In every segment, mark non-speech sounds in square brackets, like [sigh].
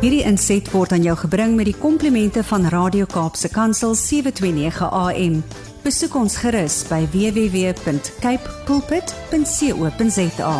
Hierdie inset word aan jou gebring met die komplimente van Radio Kaapse Kansel 729 AM. Besoek ons gerus by www.cape pulpit.co.za.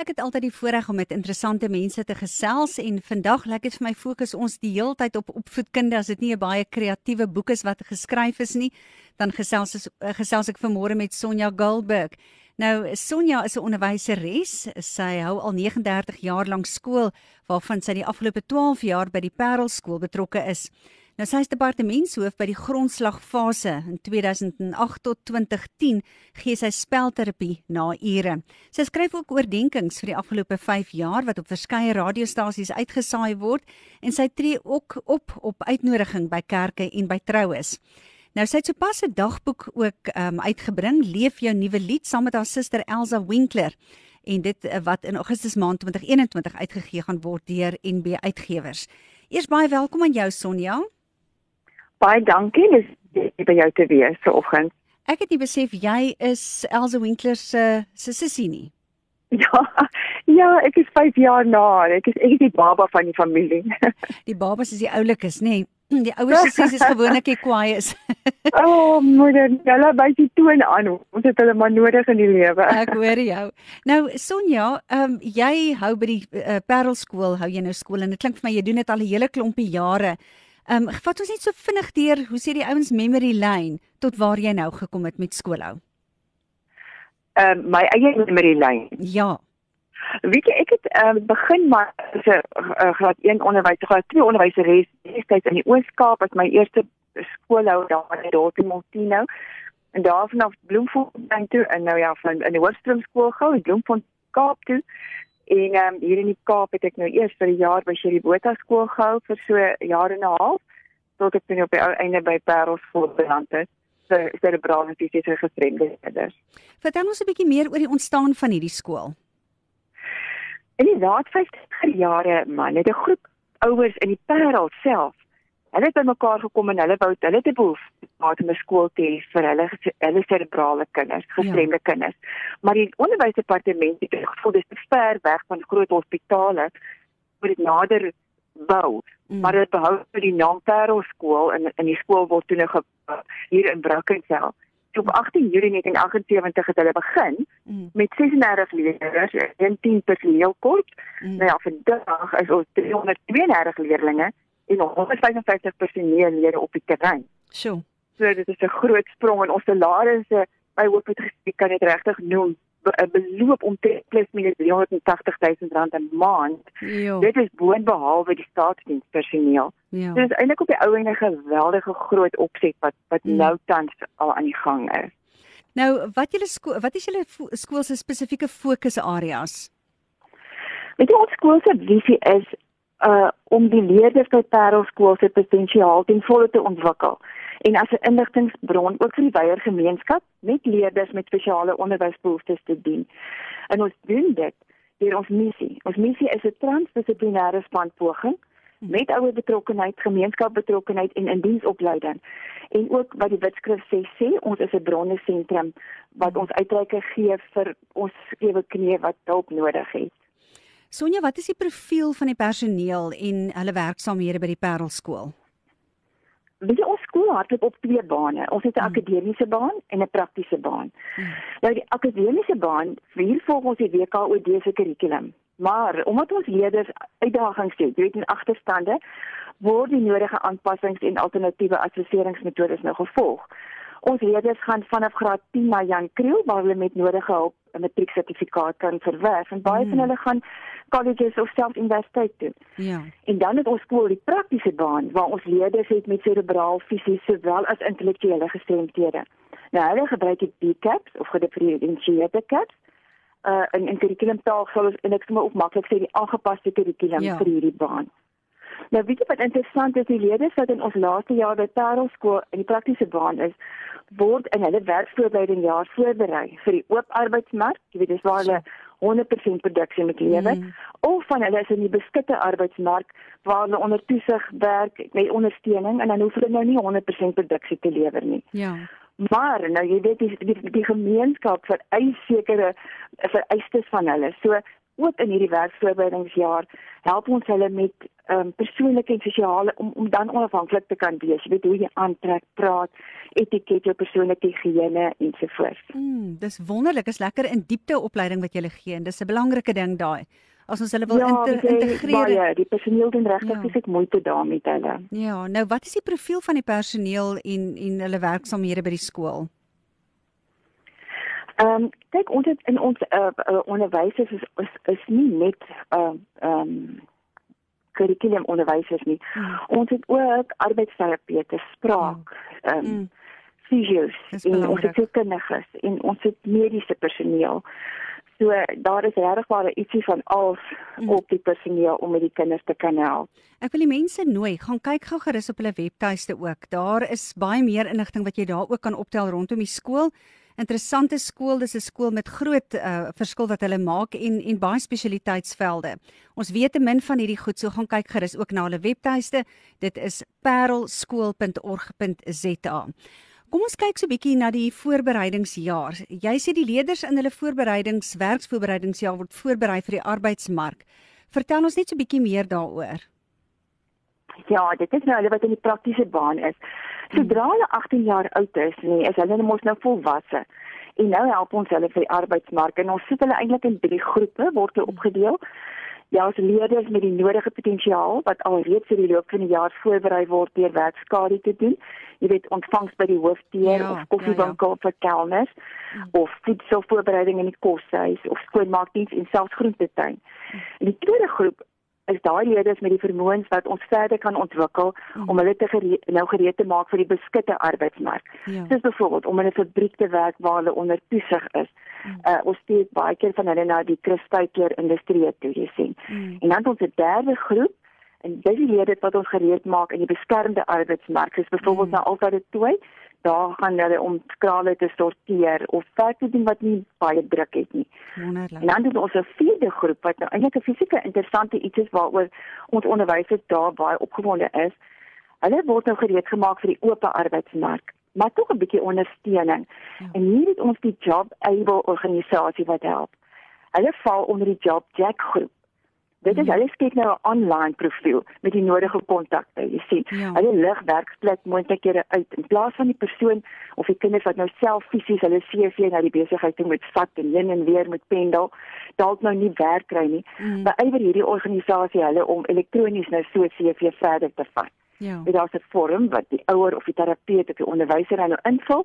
Ek het altyd die voorreg om met interessante mense te gesels en vandag lyk dit vir my fokus ons die heeltyd op opvoedkunde as dit nie 'n baie kreatiewe boek is wat geskryf is nie, dan gesels ek gesels ek vanmôre met Sonja Goldberg. Nou Sonja is 'n onderwyseres. Sy hou al 39 jaar lank skool waarvan sy die afgelope 12 jaar by die Parel skool betrokke is. Nou sy is departementshoof by die grondslagfase in 2008 tot 2010 gee sy spelterapie na ure. Sy skryf ook oordeenkings vir die afgelope 5 jaar wat op verskeie radiostasies uitgesaai word en sy tree ook op op uitnodiging by kerke en by troues. Nou sy het sopas 'n dagboek ook um, uitgebring, Leef jou nuwe lied saam met haar suster Elsa Winkler en dit uh, wat in Augustus maand 2021 uitgegee gaan word deur NB Uitgewers. Eers baie welkom aan jou Sonja. Baie dankie, dis by jou te wees vanoggend. Ek het nie besef jy is Elsa Winkler se se sussie nie. [laughs] Ja, ja, ek is 5 jaar na. Ek is ek is die baba van die familie. [laughs] Die babas is die oulikes, nê? Nee. Die ouers sê is gewoonlik die kwaai is. [laughs] o, oh, moeder, hulle by die toon aan. Ons het hulle maar nodig in die lewe. [laughs] Ek hoor jou. Nou Sonja, ehm um, jy hou by die uh, Parelskool, hou jy nou skool en dit klink vir my jy doen dit al 'n hele klompie jare. Ehm um, vat ons net so vinnig deur, hoe sê die ouens memory lane tot waar jy nou gekom het met skoolhou? Ehm um, my eie memory lane. Ja. Weet jy ek het uh, begin maar as 'n uh, graad 1 onderwyser, graad 2 onderwyseres destyds in die Oos-Kaap as my eerste skoolhou daar in Dortmund en daarvan af Bloemfontein toe en nou ja van in die Hoofstroom skool gehou in Bloemfontein Kaap toe. En ehm um, hier in die Kaap het ek nou eers vir 'n jaar by Sherry Botha skool gehou vir so jare en 'n half tot ek nou op die einde by Parels voorbeland het vir cerebrale fisiese gestremdhede. Vertel ons 'n bietjie meer oor die ontstaan van hierdie skool. In die laat 50er jare, man, het 'n groep ouers in die Parel self, hulle het bymekaar gekom en hulle wou hulle te behoefte gehad om 'n skool te hê vir hulle hulle cerebrale kinders, gestremde ja. kinders. Maar die onderwysdepartement het gevoel dis te ver weg van groot hospitale vir dit nader bou. Mm. Maar dit behou vir die naam Parel skool in in die skool word toe nog hier in Brackenfell op 18 Julie 1978 het hulle begin mm. met 36 leerders en 10 personeelkorps. Mm. Nou ja, vandag is ons 332 leerders en 155 personeellede op die terrein. So. So dit is 'n groot sprong en ons salarisse by hoop het gesien kan dit regtig noem 'n beloop om te plus minus 380 000 rand 'n maand. Jo. Dit is boonbehalwe die staatsdienspersoneel. Ja. Dit is eintlik op die ou en 'n geweldige groot opset wat wat ja. nou tans al aan die gang is. Nou, wat julle skool wat is julle skool se spesifieke fokusareas? Weet jy ons skool se visie is uh om die leerders by Parel skool se potensiaal ten volle te ontwikkel en as 'n inligtingbron ook vir die wyeer gemeenskap met leerders met spesiale onderwysbehoeftes te dien. En ons doen dit deur ons missie. Ons missie is 'n transdissiplinêre spanpoging met ouer betrokkenheid, gemeenskapsbetrokkenheid en indiensopleiding. En ook wat die wetskrif sê, sê ons is 'n bronne sentrum wat ons uitreike gee vir ons ewe knie wat hulp nodig het. Sonja, wat is die profiel van die personeel en hulle werksaamhede by die Parel skool? Jy ons skool hardloop op twee bane. Ons het 'n hmm. akademiese baan en 'n praktiese baan. Hmm. Nou die akademiese baan, hier volg ons die WKOD se kurrikulum. Maar omdat ons leerders uitdagings het, weet in agterstande, word die nodige aanpassings en alternatiewe assesseringsmetodes nou gevolg. Ons leerders gaan vanaf graad 10 na Jan Kriel waar hulle met nodige hulp 'n matrieksertifikaat kan verwerf en baie hmm. van hulle gaan colleges of self universiteit doen. Ja. En dan het ons skool die praktiese baan waar ons leerders het met cerebraal fisies sowel as intellektuele gestremdhede. Nou hulle gebruik die BCAPS of gedifferensieerde CAPS. Uh in in kurrikulumtaal sal ons en ek sê maar ook maklik sê die aangepaste kurrikulum ja. vir hierdie baan. Nou weet jy wat interessant is die leerders wat in ons laaste jaar by Parel skool in die praktiese baan is word in hulle werkvoorbereiding jaar voorberei vir die oop arbeidsmark. Jy weet dis waar hulle 100% produksie met lewe mm. of van hulle is in die beskitte arbeidsmark waar hulle onder toesig werk met ondersteuning en dan hoef hulle nou nie 100% produksie te lewer nie. Ja. Maar nou jy weet die die, die gemeenskap vereis sekere vereistes van hulle. So ook in hierdie werkvoorbereidingsjaar help ons hulle met um, persoonlike en sosiale om om dan onafhanklik te kan wees. Jy weet hoe jy aantrek, praat, etiket, jou persoonlike higiëne ensovoorts. Mm, dis wonderlik. Is lekker in diepte opleiding wat jy gee en dis 'n belangrike ding daai. As ons hulle wil ja, inter, integreer. Ja, die personeel doen regtig ja. baie moeite daarmee met hulle. Ja, nou wat is die profiel van die personeel en en hulle werksamehede by die skool? Ehm um, kyk ons het in ons uh, uh, onderwysers is, is is nie net ehm uh, um, kurrikulum onderwysers nie. Mm. Ons het ook arbeidsterapeute, spraak, ehm um, mm. fisios, en ons het sielkundiges en ons het mediese personeel. So daar is regtig ietsie van alles mm. op die personeel om met die kinders te kan help. Ek wil die mense nooi, gaan kyk gou gerus op hulle webtuiste ook. Daar is baie meer inligting wat jy daar ook kan optel rondom die skool interessante skool. Dis 'n skool met groot uh, verskil wat hulle maak en en baie spesialiteitsvelde. Ons weet te min van hierdie goed, so gaan kyk gerus ook na hulle webtuiste. Dit is parelskool.org.za. Kom ons kyk so 'n bietjie na die voorbereidingsjaar. Jy sê die leerders in hulle voorbereidings werksvoorbereidingsjaar word voorberei vir die arbeidsmark. Vertel ons net so 'n bietjie meer daaroor. Ja, dit is nou hulle wat in die praktiese baan is. Sodra hulle 18 jaar oud is, nee, is hulle mos nou volwasse. En nou help ons hulle vir die arbeidsmark en ons sit hulle eintlik in drie groepe word hulle opgedeel. Ja, ons leerders met die nodige potensiaal wat alreeds vir die loop van die jaar voorberei word deur werkskade te doen. Jy weet, ontvangs by die hoofdeur ja, of koffiewinkel ja, ja. vir kelners mm. of voedselvoorbereiding in die koshuis of skoonmaakdiens en selfs groentetuin. En die tweede groep is daai leerders met die vermoëns wat ons verder kan ontwikkel mm. om hulle te gereed, nou gereed te maak vir die beskutte arbeidsmark. Ja. Soos byvoorbeeld om in 'n fabriek te werk waar hulle onder toesig is. Mm. Uh ons steek baie keer van hulle na die kristalkleer industrie toe, jy sien. Mm. En dan ons derde groep en dis die leerders wat ons gereed maak in die beskermde arbeidsmark, soos byvoorbeeld mm. na altyd toe daar gaan hulle om skrale te sorteer of werk te doen wat nie baie druk het nie. Wonderlik. En dan het ons 'n vierde groep wat nou eintlik 'n fisieke interessante iets is waaroor ons onderwysers daar baie opgewonde is. Hulle word nou gereed gemaak vir die oop arbeidsmark, maar tog 'n bietjie ondersteuning. Ja. En hier het ons die Job Able organisasie wat help. Hulle val onder die Job Jack groep. Dit is ja. hulle skep nou 'n online profiel met die nodige kontakte, jy sien. Ja. Hulle lig werksplek moontlikhede uit in plaas van die persoon of die kinders wat nou self fisies hulle CV na die besigheid toe moet vat en heen en weer moet pendel, dalk nou nie werk kry nie. Mm. Maar ywer hierdie organisasie hulle om elektronies nou so CV verder te vat. Ja. Dit is 'n vorm wat die ouer of die terapeut of die onderwyser nou invul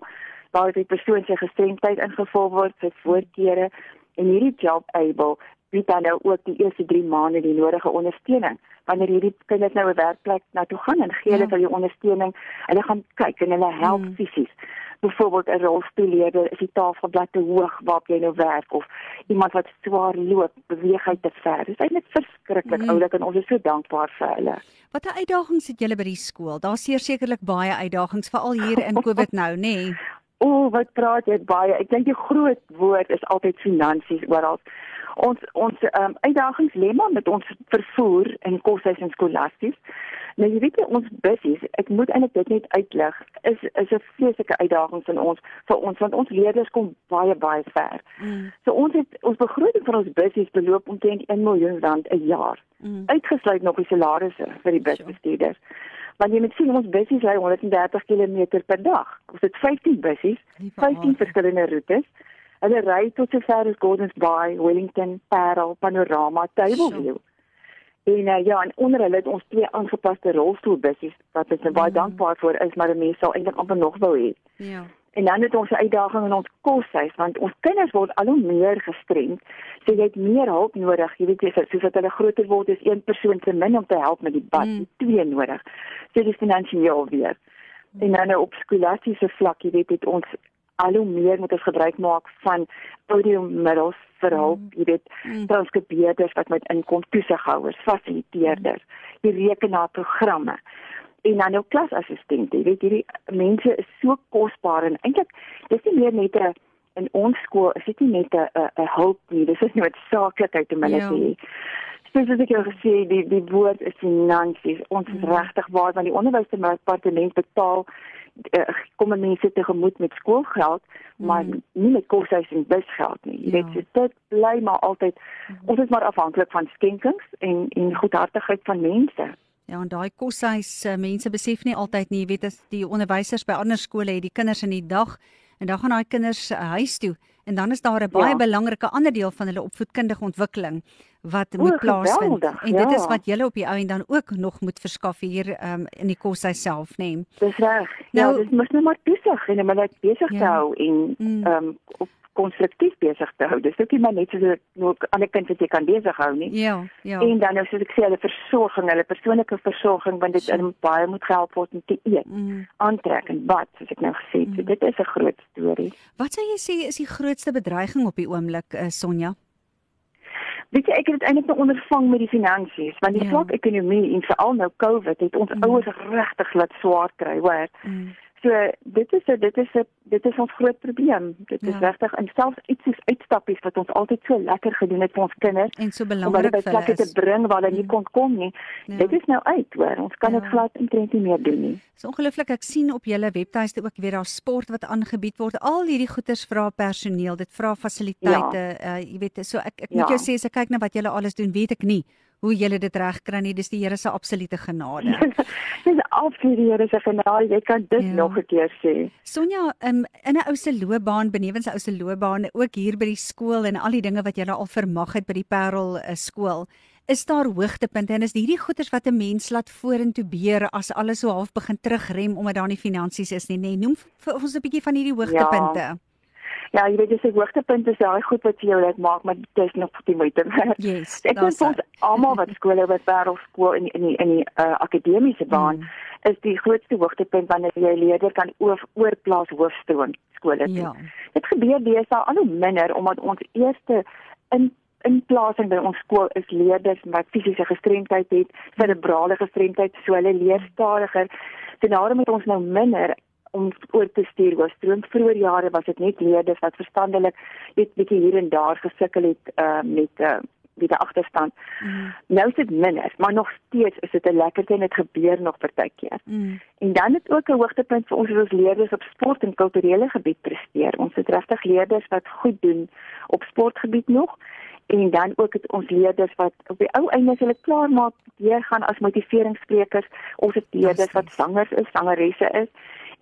waar die persoon se gestremdheid ingevul word, sy voorkeure en hierdie job able bied dan nou ook die eerste 3 maande die nodige ondersteuning. Wanneer hierdie kinders nou 'n werkplek na toe gaan en gee hulle ja. vir die ondersteuning, hulle gaan kyk en hulle help hmm. fisies. Byvoorbeeld 'n rolstoelleerder, is die tafelblad te hoog waarop jy nou werk of iemand wat swaar loop, beweeg hy te ver. Dit is net verskriklik hmm. oulik en ons is so dankbaar vir hulle. Watter uitdagings het julle by die skool? Daar seker sekerlik baie uitdagings veral hier in [laughs] Covid nou, nê? Nee. O, oh, wat praat jy baie? Ek dink die groot woord is altyd finansies oral ons ons um, uitdagings lê maar met ons vervoer in koshuis en skolasties. Nou jy weet jy ons bussies, ek moet eintlik dit net uitlig, is is 'n vreeslike uitdaging vir ons vir ons want ons leerders kom baie baie ver. Mm. So ons het ons begroting vir ons bussies beloop omtrent 1 miljoen rand 'n jaar. Mm. Uitgesluit nog die salarisse vir die busbestuurders. Want jy moet sien ons bussies ry 130 km per dag. Ons het 15 bussies, 15 verskillende roetes. Hulle ry tot sover as Gordons Bay, Wellington, Parel, Panorama, Tableview. En uh, ja, en onder hulle het ons twee aangepaste rolstoelbussies wat ons baie mm. dankbaar vir is, maar mense sal eintlik amper nog wou hê. Ja. En dan het ons 'n uitdaging in ons koshuis want ons kinders word al hoe meer gestremd. So jy het meer hulp nodig. Jy weet jy soos wat hulle groter word, is een persoon te min om te help met die bad, mm. twee nodig. So dis finansiëel weer. Mm. En dan nou op skolastiese vlak, jy weet, het ons al hoe meer moet ons gebruik maak van audiomiddels vir hulp, mm. jy weet, mm. transkribeerders wat met inkom toesighouers, fasiliteerders, die rekenaarprogramme en dan ook klasassistente. Jy weet, hierdie mense is so kosbaar en eintlik dis nie meer net 'n in ons skool, is dit nie net 'n 'n hulp nie, dis is net saaklikheid om hulle ja. te hê. Soos ek jou gesê, die die woord is finansies. Ons is mm. regtig waar want die onderwysdepartement betaal kom mense tegemoet met skoolgeld, maar mm. nie met koshuis en busgeld nie. Jy ja. weet, so dit bly maar altyd mm. ons is maar afhanklik van skenkings en en goedhartigheid van mense. Ja, en daai koshuis uh, mense besef nie altyd nie, jy weet as die onderwysers by ander skole het die kinders in die dag en dan gaan daai kinders uh, huis toe en dan is daar 'n baie ja. belangrike ander deel van hulle opvoedkundige ontwikkeling wat o, moet plaasvind. Geweldig, en dit ja. is wat julle op die ou en dan ook nog moet verskaf hier um, in die koshuis self, nê. Nee. Dis reg. Ja, Nou- dis mos net maar toesig en hulle besig te Ja. hou en Mm. ehm um, op konstruktief besig te hou. Dis ook nie maar net so 'n nou ander kind wat jy kan besig hou nie. Ja, ja. En dan nou soos ek sê, hulle versorging, hulle persoonlike versorging want dit So. in baie moet gehelp word om te eet, Mm. aantrek en bad, soos ek nou gesê het. So Mm. dit is 'n groot storie. Wat sou jy sê is die grootste bedreiging op die oomblik, uh, Sonja? Weet jy, ek het dit eintlik nou ondervang met die finansies, want die Ja. swak ekonomie en veral nou COVID het ons Mm. ouers regtig laat swaar kry, hoor. Mm. So dit is 'n dit is 'n dit is ons groot probleem. Dit is Ja. regtig en selfs iets soos uitstappies wat ons altyd so lekker gedoen het vir ons kinders En so belangrik vir hulle plekke te is. bring waar hulle nie Mm. kon kom nie. Ja. Dit is nou uit, hoor. Ons kan dit Ja. glad intrent nie meer doen nie. Dis ongelooflik. Ek sien op julle webtuiste ook weer daar sport wat aangebied word. Al hierdie goeders vra personeel, dit vra fasiliteite. Uh jy weet, so ek ek moet Ja. jou sê as ek kyk na wat julle alles doen, weet ek nie hoe julle dit regkry nie. Dis die Here se absolute genade. [laughs] Dis absoluut die Here se genade. Jy kan dit Ja. nog 'n keer sê. Sonja, um, in 'n ou se loopbaan, benewens 'n ou se loopbaan, ook hier by die skool en al die dinge wat jy al vermag het by die Parel uh, skool, is daar hoogtepunte en is hierdie goeders wat 'n mens laat vorentoe beer as alles so half begin terugrem omdat daar nie finansies is nie, nê? Nee, noem vir ons 'n bietjie van hierdie hoogtepunte. Ja, jy weet dis 'n hoogtepunt is daai goed wat vir jou laat maak, maar dit is nog die moeite werd. Yes, [laughs] Ek dink ons almal wat skole by Parelskool in die, in die in die uh, akademiese baan Mm. is die grootste hoogtepunt wanneer jy leerder kan oor, oorplaas hoofstroom skole toe. Ja. Dit gebeur deesdae al hoe minder omdat ons eerste in inplasing by ons skool is leerders wat fisiese gestremdheid het, cerebrale gestremdheid, so hulle leer stadiger. So daarom het ons nou minder om oor te stuur hoofstroom. Vroeger jare was dit net leerders wat verstandelik net bietjie hier en daar gesukkel het uh, met uh, met die agterstand. Mm, Nou is dit minder, maar nog steeds is dit 'n lekker ding dit gebeur nog partykeer. mm, En dan het ook 'n hoogtepunt vir ons as leerders op sport en kulturele gebied presteer. Ons het regtig leerders wat goed doen op sportgebied nog en dan ook het ons leerders wat op die ou einde as hulle klaar maak weer gaan as motiveringssprekers. Ons het leerders wat sangers is, sangeresse is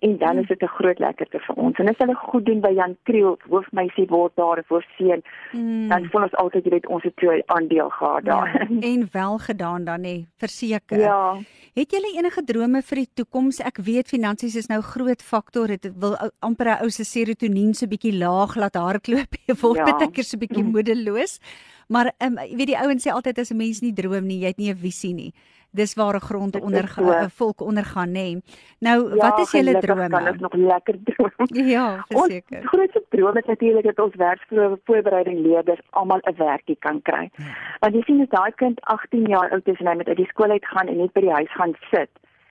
en dan is dit 'n groot lekkerte vir ons. En as hulle goed doen by Jan Kriel, hoofmeisie word daar of voorseën, mm. dan voel ons altyd jy weet ons het twee aandeel gehad Ja, daar. [laughs] en wel gedaan dan nê, verseker. Ja. Het julle enige drome vir die toekoms? Ek weet finansies is nou 'n groot faktor. Dit wil amper 'n ou se serotonien so bietjie laag laat hardloop. Jy [laughs] word Ja. baie keer so bietjie moedeloos. Maar um, jy weet die ouens sê altyd as 'n mens nie droom nie, jy het nie 'n visie nie. Dis waar 'n grond onder so. 'n volk ondergaan nê. Nou, Ja, wat is julle gelukkig Kan drome? ons nog lekker [laughs] droom. Ja, Ons verseker. grootste droom is natuurlik dat ons werksvoorbereiding leerders almal 'n werkie kan kry. Ja. Want jy sien as daai kind 18 jaar oud is en hy met uit die skool uit gaan en net by die huis gaan sit,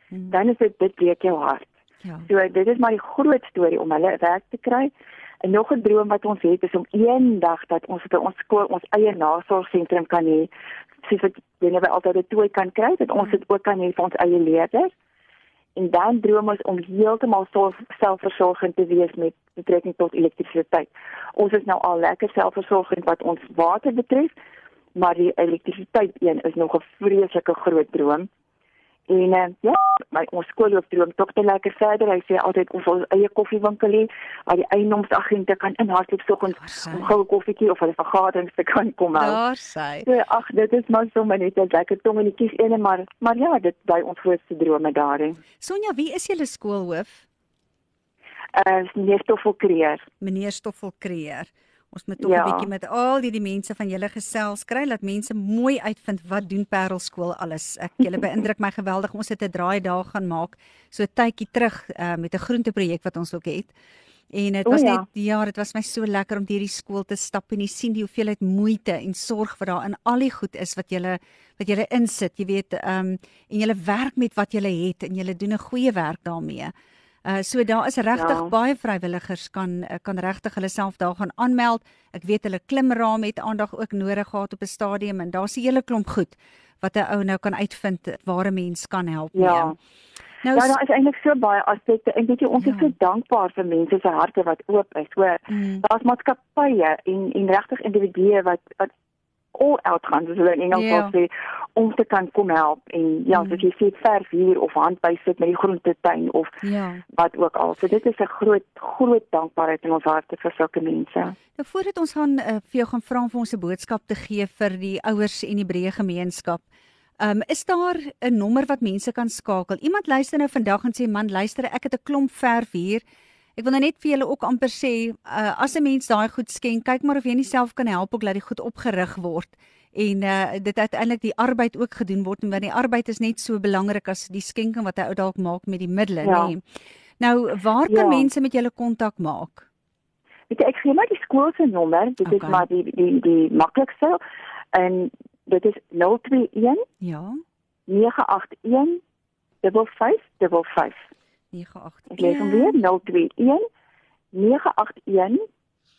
Mm, dan is dit dit breek jou hart. Ja. So dit is maar die groot storie om hulle 'n werk te kry. En nog 'n droom wat ons het is om eendag dat ons by ons skool ons eie nasorgsentrum kan hê. Soos wat jy by altyd 'n tooi kan kry, dat ons dit ook kan hê vir ons eie leerders. En dan droom ons om heeltemal self- selfversorgend te wees met betrekking tot elektrisiteit. Ons is nou al lekker selfversorgend wat ons water betref, maar die elektrisiteit een is nog 'n vreeslike groot droom. En uh, ja, my ons skoolhoof droom tog te lekker verder. Hy sê altyd ons wil ons eie koffiewinkel hê waar die eienoomsagente kan inhardloop soggens om goue koffietjie of hulle vergaderings te kan kom hou. Daar sy. So, ag, dit is maar sommer net 'n lekker tongetjies ene, maar maar ja, dit bly ons grootste drome daarin. Sonja, wie is julle skoolhoof? Uh, meneer Stoffel Kreer. meneer Stoffel Kreer. Ons moet tog 'n Ja. bietjie met al hierdie mense van julle gesels kry dat mense mooi uitvind wat doen Parelskool alles. Ek julle [laughs] beïndruk my geweldig. Ons het 'n draai daar gaan maak so 'n tydjie terug uh, met 'n groenteprojek wat ons ook het. En dit O, was ja. net ja, dit was my so lekker om hierdie skool te stap en jy sien die hoeveelheid moeite en sorg wat daar in al die goed is wat julle wat julle insit, jy weet, ehm um, en julle werk met wat julle het en julle doen 'n goeie werk daarmee. Uh so daar is regtig Ja. baie vrywilligers kan uh, kan regtig hulle self daar gaan aanmeld. Ek weet hulle klimraam het aandag ook nodig gehad op 'n stadium en daar's 'n hele klomp goed wat 'n ou nou kan uitvind waar 'n mens kan help Ja. mee. Nou, ja, daar is eintlik so baie aspekte en weet jy ons ja. is so dankbaar vir mense se harte wat oop is. So mm. daar's maatskappye en en regtig individue wat wat all out gaan soos hulle in Engels yeah. sê om te kan kom help en ja, mm. soos jy sê verf hier of handbysit met die groentetuin of ja. Wat ook al. So dit is 'n groot groot dankbaarheid in ons harte vir sulke mense. Nou voordat ons gaan uh, vir jou gaan vra om vir ons 'n boodskap te gee vir die ouers en die breë gemeenskap. Ehm um, is daar 'n nommer wat mense kan skakel? Iemand luister nou vandag en sê man, luister, ek het 'n klomp verf hier. Ek wil nou net vir julle ook amper sê, uh, as 'n mens daai goed skenk, kyk maar of jy nie self kan help ook dat die goed opgerig word en uh, dit uiteindelik die arbeid ook gedoen word, want die arbeid is net so belangrik as die skenking wat hy ou dalk maak met die middele, ja. nê. Nou, waar kan ja. mense met julle kontak maak? Weet jy, ek gee maar die skool se nommer, dit okay. is maar die die die maklikste en dit is 021 ja 981 5555 981. Ek lees hom weer 021 981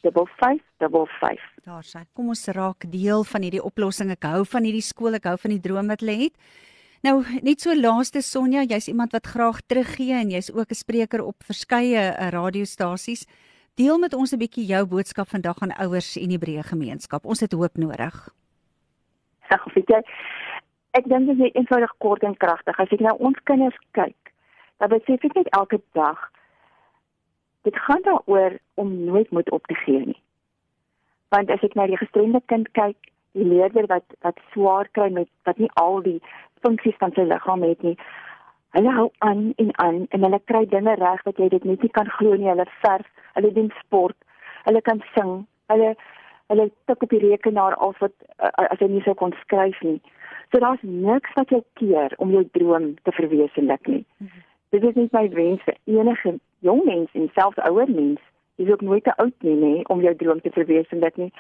5555. Daar sê, kom ons raak deel van hierdie oplossing. Ek hou van hierdie skool, ek hou van die droom wat hulle het. Nou, net so laaste Sonja, jy's iemand wat graag teruggee en jy's ook 'n spreker op verskeie uh, radiostasies. Deel met ons 'n bietjie jou boodskap vandag aan ouers en die breë gemeenskap. Ons het hoop nodig. Ja, weet jy, ek dink dit is eenvoudig kort en kragtig. As ek nou ons kinders kyk, dan besef ek net elke dag dit gaan daaroor om nooit moet op te gee nie. Want as ek na die gestremde kind kyk, die leerder wat wat swaar kry met wat nie al die funksies van sy liggaam het nie. Hulle hou aan en aan en hulle kry dinge reg wat jy dit net nie kan glo nie. Hulle verf, hulle doen sport, hulle kan sing, hulle hulle tik op die rekenaar al wat as jy nie sou kon skryf nie. So daar's niks wat jou keer om jou droom te verwesenlik nie. Mm -hmm dit is nie my wens vir enige jong mens en selfs ouer mens. Jy is ook nooit te oud nie nê om jou droom te verwesenlik nie.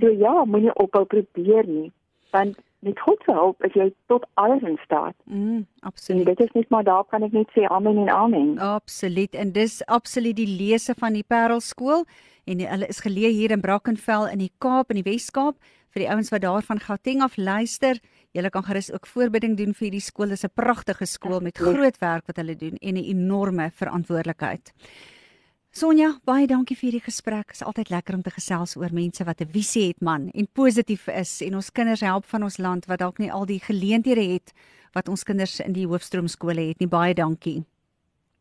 So ja moenie ophou probeer nie want met God se hulp is jy tot alles in staat. Mm absoluut. en dit is net maar daar kan ek net sê amen en amen. Absoluut. En dis absoluut die lese van die Parelskool en hulle is geleë hier in Brackenfell in die Kaap in die Wes-Kaap. Vir die ouens wat daar van Gauteng af luister Julle kan gerus ook voorbidding doen vir hierdie skool. Dit is 'n pragtige skool met groot werk wat hulle doen en 'n enorme verantwoordelikheid. Sonja, baie dankie vir hierdie gesprek. Dit is altyd lekker om te gesels oor mense wat 'n visie het, man, en positief is en ons kinders help van ons land wat dalk nie al die geleenthede het wat ons kinders in die hoofstroomskole het nie. Baie dankie.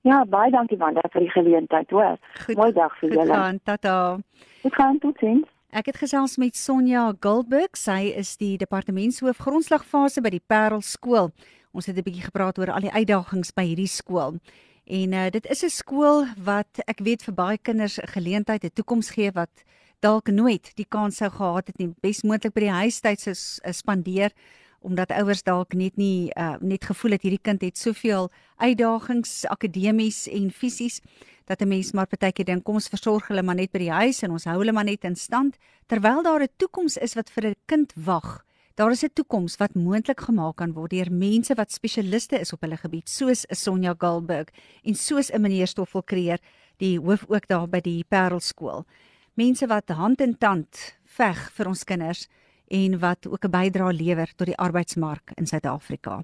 Ja, baie dankie Wanda vir die geleentheid, hoor. Mooi dag vir julle. Goed gaan, tata. Goed gaan, totsiens. Ek het gesels met Sonja Gilburg. Sy is die departementshoof grondslagfase by die Parel skool. Ons het 'n bietjie gepraat oor al die uitdagings by hierdie skool. En uh, dit is 'n skool wat ek weet vir baie kinders 'n geleentheid, 'n toekoms gee wat dalk nooit die kans sou gehad het nie. Besmoontlik by die huistyd sou spandeer omdat ouers dalk net nie uh, net gevoel het hierdie kind het soveel uitdagings akademies en fisies dat 'n mens maar partykeer dink kom ons versorg hulle maar net by die huis en ons hou hulle maar net in stand terwyl daar 'n toekoms is wat vir 'n kind wag. Daar is 'n toekoms wat moontlik gemaak kan word deur mense wat spesialiste is op hulle gebied soos Sonja Galburg en soos 'n meneer Stoffel Kreer die hoof ook daar by die Parelskool. Mense wat hand in tand veg vir ons kinders en wat ook 'n bydrae lewer tot die arbeidsmark in Suid-Afrika.